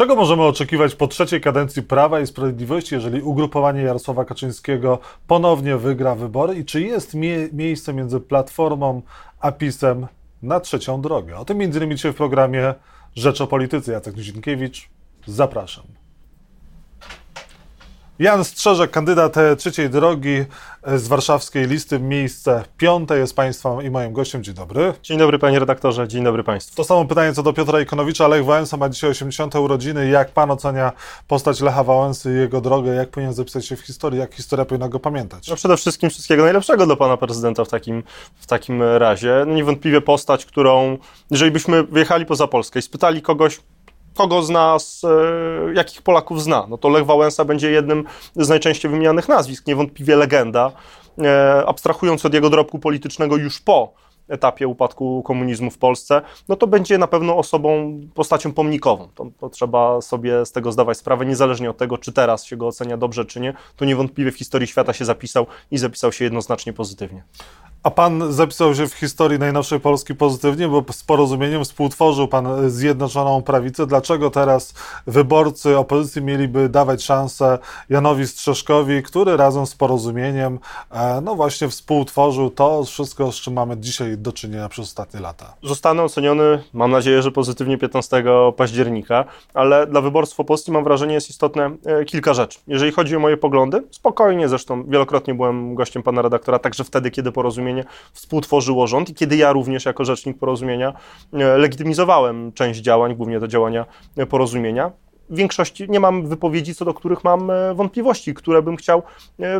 Czego możemy oczekiwać po trzeciej kadencji Prawa i Sprawiedliwości, jeżeli ugrupowanie Jarosława Kaczyńskiego ponownie wygra wybory? I czy jest mie miejsce między Platformą a PiSem na trzecią drogę? O tym między innymi dzisiaj w programie Rzecz o Polityce. Jacek Nizinkiewicz, zapraszam. Jan Strzeżek, kandydat trzeciej drogi z warszawskiej listy, miejsce piąte jest Państwa i moim gościem. Dzień dobry. Dzień dobry Panie redaktorze, dzień dobry Państwu. To samo pytanie co do Piotra Ikonowicza. Lech Wałęsa ma dzisiaj 80. urodziny. Jak Pan ocenia postać Lecha Wałęsy i jego drogę? Jak powinien zapisać się w historii? Jak historia powinna go pamiętać? No przede wszystkim wszystkiego najlepszego dla Pana Prezydenta w takim, w takim razie. No niewątpliwie postać, którą, jeżeli byśmy wyjechali poza Polskę i spytali kogoś, kogo z nas, e, jakich Polaków zna. No to Lech Wałęsa będzie jednym z najczęściej wymienianych nazwisk, niewątpliwie legenda, e, abstrahując od jego dorobku politycznego już po etapie upadku komunizmu w Polsce, no to będzie na pewno osobą, postacią pomnikową. To, to, trzeba sobie z tego zdawać sprawę, niezależnie od tego, czy teraz się go ocenia dobrze, czy nie, to niewątpliwie w historii świata się zapisał i zapisał się jednoznacznie pozytywnie. A pan zapisał się w historii najnowszej Polski pozytywnie, bo z porozumieniem współtworzył pan Zjednoczoną Prawicę. Dlaczego teraz wyborcy opozycji mieliby dawać szansę Janowi Strzeszkowi, który razem z porozumieniem e, no właśnie współtworzył to wszystko, z czym mamy dzisiaj do czynienia przez ostatnie lata? Zostanę oceniony, mam nadzieję, że pozytywnie 15 października, ale dla wyborców opozycji mam wrażenie jest istotne e, kilka rzeczy. Jeżeli chodzi o moje poglądy, spokojnie, zresztą wielokrotnie byłem gościem pana redaktora, także wtedy, kiedy porozumienie porozumienie współtworzyło rząd i kiedy ja również jako rzecznik porozumienia e, legitymizowałem część działań, głównie te działania e, porozumienia, większości nie mam wypowiedzi, co do których mam e, wątpliwości, które bym chciał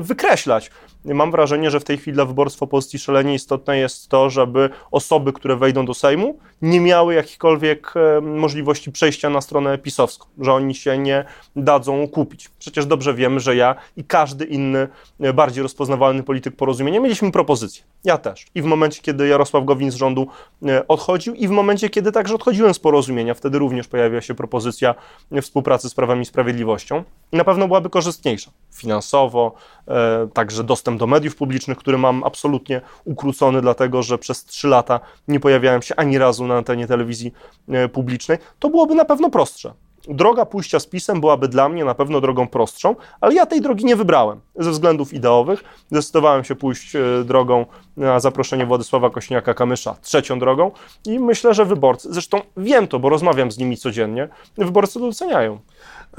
wykreślać. Mam wrażenie, że w tej chwili dla wyborstwa opozycji szalenie istotne jest to, żeby osoby, które wejdą do Sejmu, nie miały jakichkolwiek możliwości przejścia na stronę pisowską, że oni się nie dadzą kupić. Przecież dobrze wiemy, że ja i każdy inny bardziej rozpoznawalny polityk porozumienia mieliśmy propozycję. Ja też. I w momencie, kiedy Jarosław Gowin z rządu e, odchodził, i w momencie, kiedy także odchodziłem z porozumienia, wtedy również pojawiła się propozycja współpracy z Prawem i Sprawiedliwością. I na pewno byłaby korzystniejsza finansowo, e, także dostęp do mediów publicznych, który mam absolutnie ukrócony, dlatego że przez trzy lata nie pojawiałem się ani razu na antenie telewizji e, publicznej. To byłoby na pewno prostsze droga pójścia z pisem byłaby dla mnie na pewno drogą prostszą, ale ja tej drogi nie wybrałem ze względów ideowych. Zdecydowałem się pójść e, drogą na zaproszenie Władysława Kośniaka-Kamysza, trzecią drogą i myślę, że wyborcy, zresztą wiem to, bo rozmawiam z nimi codziennie, wyborcy to doceniają.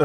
E,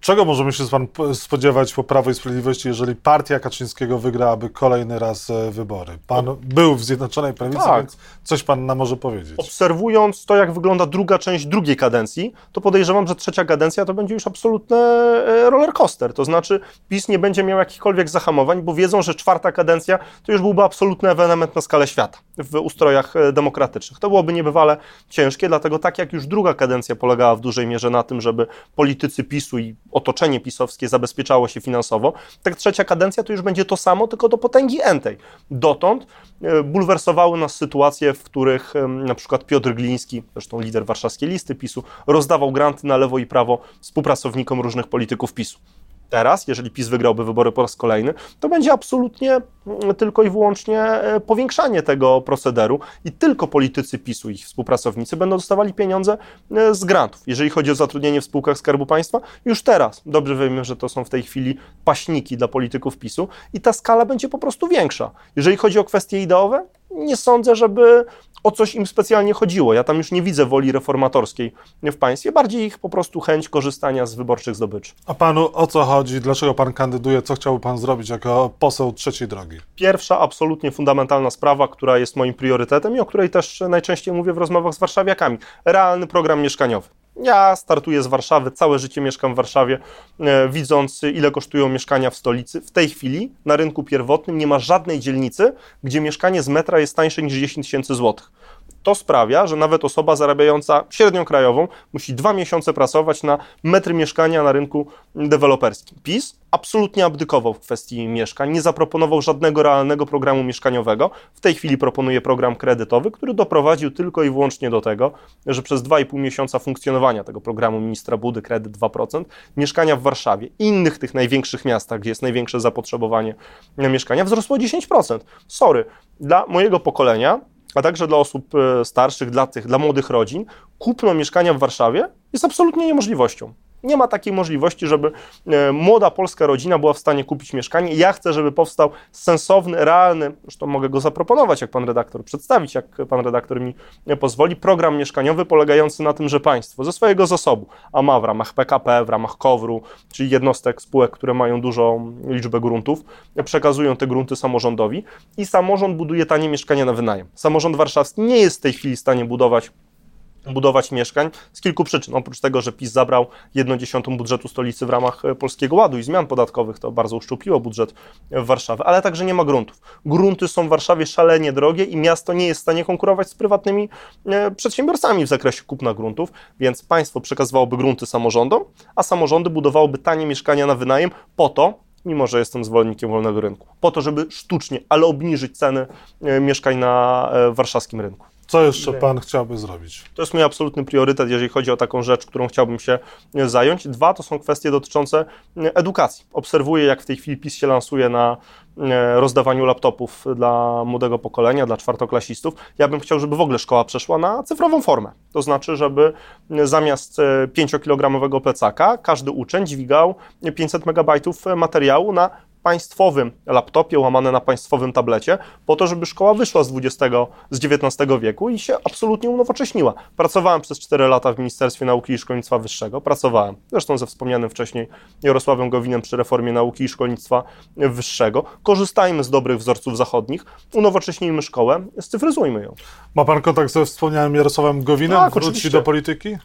czego możemy się pan spodziewać po Prawo i Sprawiedliwości, jeżeli partia Kaczyńskiego wygrałaby kolejny raz e, wybory? Pan był w Zjednoczonej Prawicy, tak. więc coś pan nam może powiedzieć. Obserwując to, jak wygląda druga część drugiej kadencji, to podejrzewam, że trzecia kadencja to będzie już absolutny e, roller coaster. To znaczy PiS nie będzie miał jakichkolwiek zahamowań, bo wiedzą, że czwarta kadencja to już byłby absolutny ewenement na skalę świata w ustrojach demokratycznych. To byłoby niebywale ciężkie, dlatego tak jak już druga kadencja polegała w dużej mierze na tym, żeby politycy politycy PiSu i otoczenie pisowskie zabezpieczało się finansowo, tak trzecia kadencja to już będzie to samo, tylko do potęgi entej. Dotąd e, bulwersowały nas sytuacje, w których na przykład Piotr Gliński, zresztą lider warszawskiej listy PiSu, rozdawał granty na lewo i prawo współpracownikom różnych polityków PiSu teraz, jeżeli PiS wygrałby wybory po raz kolejny, to będzie absolutnie mm, tylko i wyłącznie e, powiększanie tego procederu i tylko politycy PiSu i ich współpracownicy będą dostawali pieniądze e, z grantów. Jeżeli chodzi o zatrudnienie w spółkach Skarbu Państwa, już teraz dobrze wiemy, że to są w tej chwili paśniki dla polityków PiSu i ta skala będzie po prostu większa. Jeżeli chodzi o kwestie ideowe, nie sądzę, żeby o coś im specjalnie chodziło. Ja tam już nie widzę woli reformatorskiej w państwie, bardziej ich po prostu chęć korzystania z wyborczych zdobyczy. A panu o co chodzi? Dlaczego pan kandyduje? Co chciałby pan zrobić jako poseł trzeciej drogi? Pierwsza, absolutnie fundamentalna sprawa, która jest moim priorytetem i o której też najczęściej mówię w rozmowach z warszawiakami. Realny program mieszkaniowy. Ja startuję z Warszawy, całe życie mieszkam w Warszawie, e, widząc ile kosztują mieszkania w stolicy. W tej chwili na rynku pierwotnym nie ma żadnej dzielnicy, gdzie mieszkanie z metra jest tańsze niż 10 tysięcy złotych to sprawia, że nawet osoba zarabiająca średnią krajową musi dwa miesiące pracować na metry mieszkania na rynku deweloperskim. PiS absolutnie abdykował w kwestii mieszkań, nie zaproponował żadnego realnego programu mieszkaniowego. W tej chwili proponuje program kredytowy, który doprowadził tylko i wyłącznie do tego, że przez 2,5 miesiąca funkcjonowania tego programu ministra Budy kredyt 2%, mieszkania w Warszawie i innych tych największych miastach, gdzie jest największe zapotrzebowanie na mieszkania, wzrosło 10%. Sorry, dla mojego pokolenia a także dla osób e, starszych, dla tych, dla młodych rodzin, kupno mieszkania w Warszawie jest absolutnie niemożliwością. Nie ma takiej możliwości, żeby e, młoda polska rodzina była w stanie kupić mieszkanie. Ja chcę, żeby powstał sensowny, realny, zresztą mogę go zaproponować, jak pan redaktor, przedstawić, jak pan redaktor mi pozwoli, program mieszkaniowy polegający na tym, że państwo ze swojego zasobu, a ma w ramach PKP, w ramach KOWR-u, czyli jednostek spółek, które mają dużą liczbę gruntów, przekazują te grunty samorządowi i samorząd buduje tanie mieszkania na wynajem. Samorząd warszawski nie jest w tej chwili w stanie budować budować mieszkań z kilku przyczyn. Oprócz tego, że PiS zabrał 1 dziesiątą budżetu stolicy w ramach e, Polskiego Ładu i zmian podatkowych, to bardzo uszczupliło budżet w Warszawy, ale także nie ma gruntów. Grunty są w Warszawie szalenie drogie i miasto nie jest w stanie konkurować z prywatnymi e, przedsiębiorcami w zakresie kupna gruntów, więc państwo przekazywałoby grunty samorządom, a samorządy budowałoby tanie mieszkania na wynajem po to, mimo że jestem zwolennikiem wolnego rynku, po to, żeby sztucznie, ale obniżyć ceny e, mieszkań na warszawskim rynku. Co jeszcze pan chciałby zrobić? To jest mój absolutny priorytet, jeżeli chodzi o taką rzecz, którą chciałbym się e, zająć. Dwa to są kwestie dotyczące e, edukacji. Obserwuję, jak w tej chwili PiS się lansuje na e, rozdawaniu laptopów dla młodego pokolenia, dla czwartoklasistów. Ja bym chciał, żeby w ogóle szkoła przeszła na cyfrową formę. To znaczy, żeby zamiast 5-kilogramowego plecaka każdy uczeń dźwigał 500 megabajtów materiału na państwowym laptopie, łamane na państwowym tablecie, po to, żeby szkoła wyszła z XX, z XIX wieku i się absolutnie unowocześniła. Pracowałem przez 4 lata w Ministerstwie Nauki i Szkolnictwa Wyższego, pracowałem zresztą ze wspomnianym wcześniej Jarosławem Gowinem przy reformie nauki i szkolnictwa wyższego. Korzystajmy z dobrych wzorców zachodnich, unowocześnijmy szkołę, scyfryzujmy ją. Ma pan kontakt ze wspomnianym Jarosławem Gowinem? Tak, Wróci oczywiście. do polityki?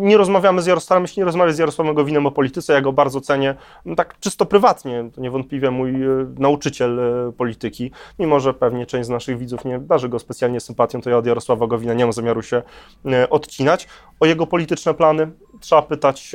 Nie rozmawiamy z Jarosławem, jeśli nie rozmawiać z Jarosławem Gowinem o polityce, ja go bardzo cenię, tak czysto prywatnie, to niewątpliwie niewątpliwie mój e, nauczyciel e, polityki, mimo że pewnie część z naszych widzów nie darzy go specjalnie sympatią, to ja od Jarosława Gowina nie mam zamiaru się e, odcinać. O jego polityczne plany trzeba pytać,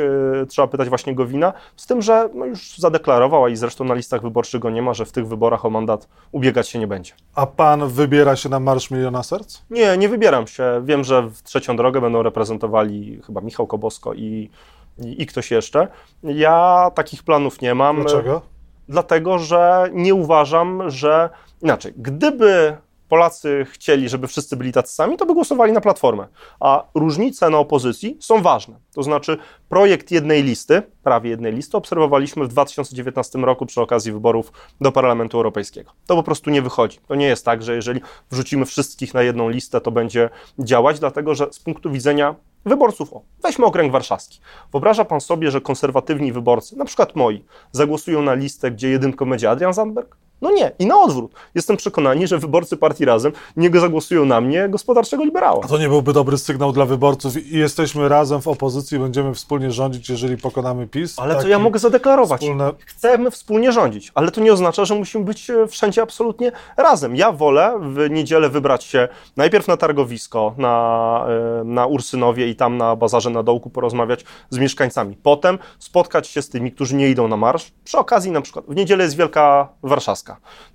trzeba pytać właśnie Gowina, z tym, że no już zadeklarował, a i zresztą na listach wyborczych go nie ma, że w tych wyborach o mandat ubiegać się nie będzie. A pan wybiera się na Marsz Miliona Serc? Nie, nie wybieram się. Wiem, że w trzecią drogę będą reprezentowali chyba Michał Kobosko i, i, i ktoś jeszcze. Ja takich planów nie mam. Dlaczego? Dlatego że nie uważam, że inaczej, gdyby Polacy chcieli, żeby wszyscy byli tacy sami, to by głosowali na Platformę. A różnice na opozycji są ważne. To znaczy projekt jednej listy, prawie jednej listy, obserwowaliśmy w 2019 roku przy okazji wyborów do Parlamentu Europejskiego. To po prostu nie wychodzi. To nie jest tak, że jeżeli wrzucimy wszystkich na jedną listę, to będzie działać, dlatego że z punktu widzenia wyborców, o, weźmy okręg warszawski. Wyobraża pan sobie, że konserwatywni wyborcy, na przykład moi, zagłosują na listę, gdzie jedynką będzie Adrian Zandberg? No nie. I na odwrót. Jestem przekonany, że wyborcy partii Razem nie zagłosują na mnie, gospodarczego liberała. A to nie byłby dobry sygnał dla wyborców i jesteśmy razem w opozycji będziemy wspólnie rządzić, jeżeli pokonamy PiS? Ale to ja mogę zadeklarować. Wspólne... Chcemy wspólnie rządzić, ale to nie oznacza, że musimy być e, wszędzie absolutnie razem. Ja wolę w niedzielę wybrać się najpierw na targowisko, na, e, na Ursynowie i tam na bazarze na dołku porozmawiać z mieszkańcami. Potem spotkać się z tymi, którzy nie idą na marsz. Przy okazji na przykład w niedzielę jest Wielka Warszawska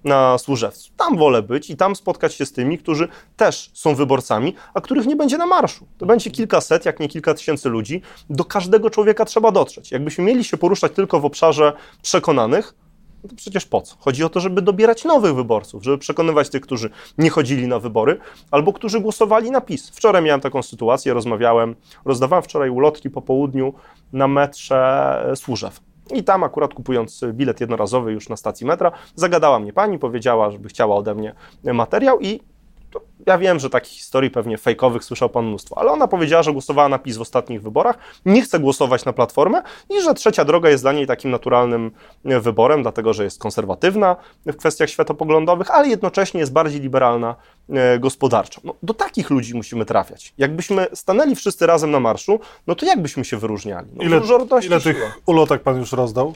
na Służewcu. Tam wolę być i tam spotkać się z tymi, którzy też są wyborcami, a których nie będzie na marszu. To będzie kilkaset, jak nie kilka tysięcy ludzi. Do każdego człowieka trzeba dotrzeć. Jakbyśmy mieli się poruszać tylko w obszarze przekonanych, no to przecież po co? Chodzi o to, żeby dobierać nowych wyborców, żeby przekonywać tych, którzy nie chodzili na wybory, albo którzy głosowali na PiS. Wczoraj miałem taką sytuację, rozmawiałem, rozdawałem wczoraj ulotki po południu na metrze Służew. I tam akurat kupując bilet jednorazowy już na stacji metra, zagadała mnie pani, powiedziała, żeby chciała ode mnie materiał i ja wiem, że takich historii pewnie fejkowych słyszał pan mnóstwo, ale ona powiedziała, że głosowała na PiS w ostatnich wyborach, nie chce głosować na Platformę i że trzecia droga jest dla niej takim naturalnym wyborem, dlatego że jest konserwatywna w kwestiach światopoglądowych, ale jednocześnie jest bardziej liberalna e, gospodarczo. No, do takich ludzi musimy trafiać. Jakbyśmy stanęli wszyscy razem na marszu, no to jakbyśmy się wyróżniali? No, ile ile tych ulotek pan już rozdał?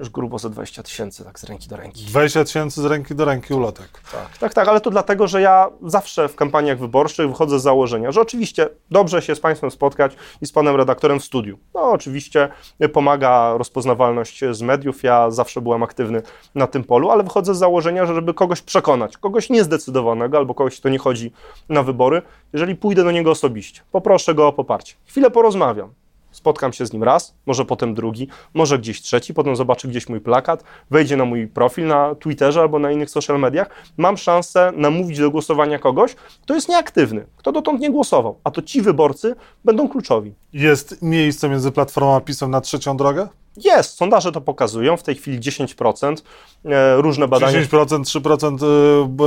Już grubo ze 20 tysięcy, tak z ręki do ręki. 20 tysięcy z ręki do ręki ulotek. Tak, tak, tak, ale to dlatego, że ja zawsze w kampaniach wyborczych wychodzę z założenia, że oczywiście dobrze się z Państwem spotkać i z Panem redaktorem w studiu. No oczywiście pomaga rozpoznawalność z mediów, ja zawsze byłem aktywny na tym polu, ale wychodzę z założenia, że żeby kogoś przekonać, kogoś niezdecydowanego albo kogoś, kto nie chodzi na wybory, jeżeli pójdę do niego osobiście, poproszę go o poparcie, chwilę porozmawiam, Spotkam się z nim raz, może potem drugi, może gdzieś trzeci, potem zobaczy gdzieś mój plakat, wejdzie na mój profil na Twitterze albo na innych social mediach. Mam szansę namówić do głosowania kogoś, kto jest nieaktywny, kto dotąd nie głosował, a to ci wyborcy będą kluczowi. Jest miejsce między Platformą a PiSem na trzecią drogę? Jest, sondaże to pokazują, w tej chwili 10%, e, różne badania. 10%, 3% y, b-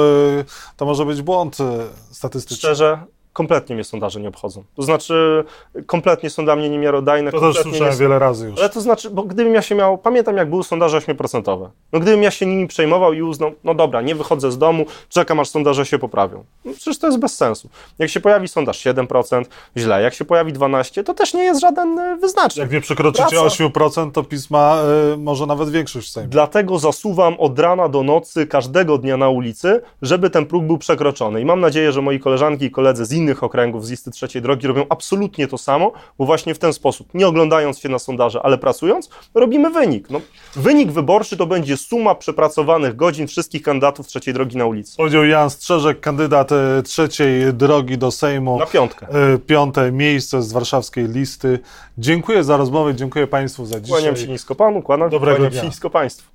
to może być błąd y, statystyczny. Szczerze, kompletnie mnie sondaże nie obchodzą. To znaczy, kompletnie są dla mnie niemiarodajne. To też słyszałem są- wiele razy już. Ale to znaczy, bo gdybym ja się miał, pamiętam jak były sondaże 8%. No gdybym ja się nimi przejmował i uznał, no dobra, nie wychodzę z domu, czekam aż sondaże się poprawią. No przecież to jest bez sensu. Jak się pojawi sondaż 7%, źle. Jak się pojawi 12%, to też nie jest żaden e, wyznacznik. Jak nie przekroczycie Praca. 8%, to PiS ma y, może nawet większość w Sejmie. Dlatego zasuwam od rana do nocy każdego dnia na ulicy, żeby ten próg był przekroczony. I mam nadzieję, że moi koleżanki i koledzy z innych okręgów z listy trzeciej drogi robią absolutnie to samo, bo właśnie w ten sposób, nie oglądając się na sondaże, ale pracując, robimy wynik. No, wynik wyborczy to będzie suma przepracowanych godzin wszystkich kandydatów trzeciej drogi na ulicy. Powiedział Jan Strzeżek, kandydat y, trzeciej drogi do Sejmu. Na piątkę. Y, Piąte miejsce z warszawskiej listy. Dziękuję za rozmowę, dziękuję Państwu za dzisiaj. Kłaniam się nisko panu, kłaniam, Dobrego kłaniam się nisko państwu.